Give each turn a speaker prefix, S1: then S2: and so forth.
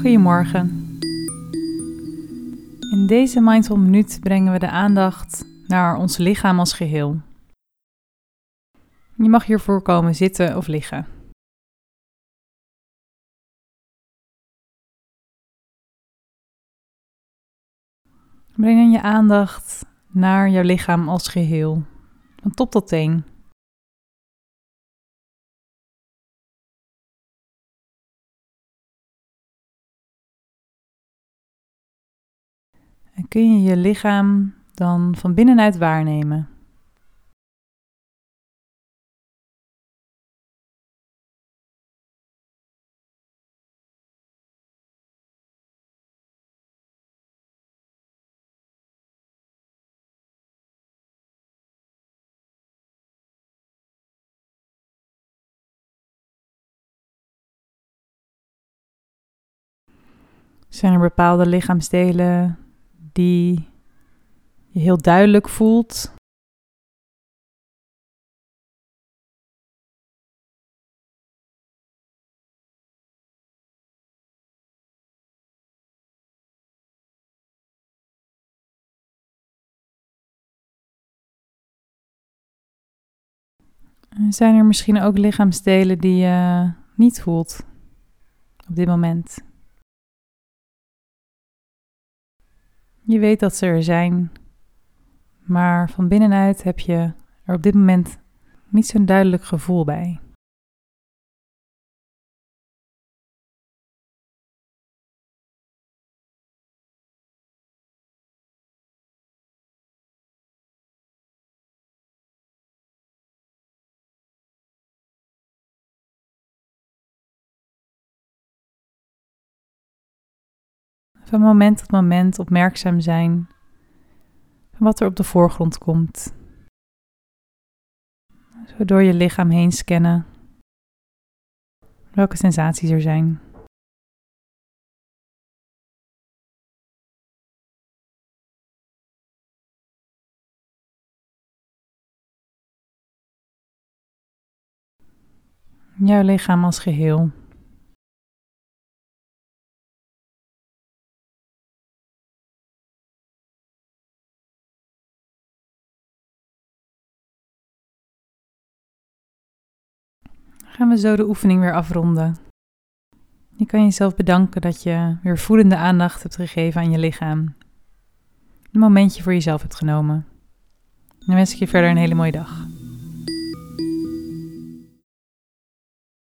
S1: Goedemorgen. In deze Mindful Minuut brengen we de aandacht naar ons lichaam als geheel. Je mag hiervoor komen zitten of liggen. Breng je aandacht naar jouw lichaam als geheel, van top tot teen. En kun je je lichaam dan van binnenuit waarnemen? Zijn er bepaalde lichaamsdelen die je heel duidelijk voelt? Zijn er misschien ook lichaamsdelen die je niet voelt op dit moment? Je weet dat ze er zijn, maar van binnenuit heb je er op dit moment niet zo'n duidelijk gevoel bij. Van moment tot moment opmerkzaam zijn wat er op de voorgrond komt. Zo door je lichaam heen scannen welke sensaties er zijn. Jouw lichaam als geheel. Gaan we zo de oefening weer afronden. Je kan jezelf bedanken dat je weer voedende aandacht hebt gegeven aan je lichaam. Een momentje voor jezelf hebt genomen. Dan wens ik je verder een hele mooie dag.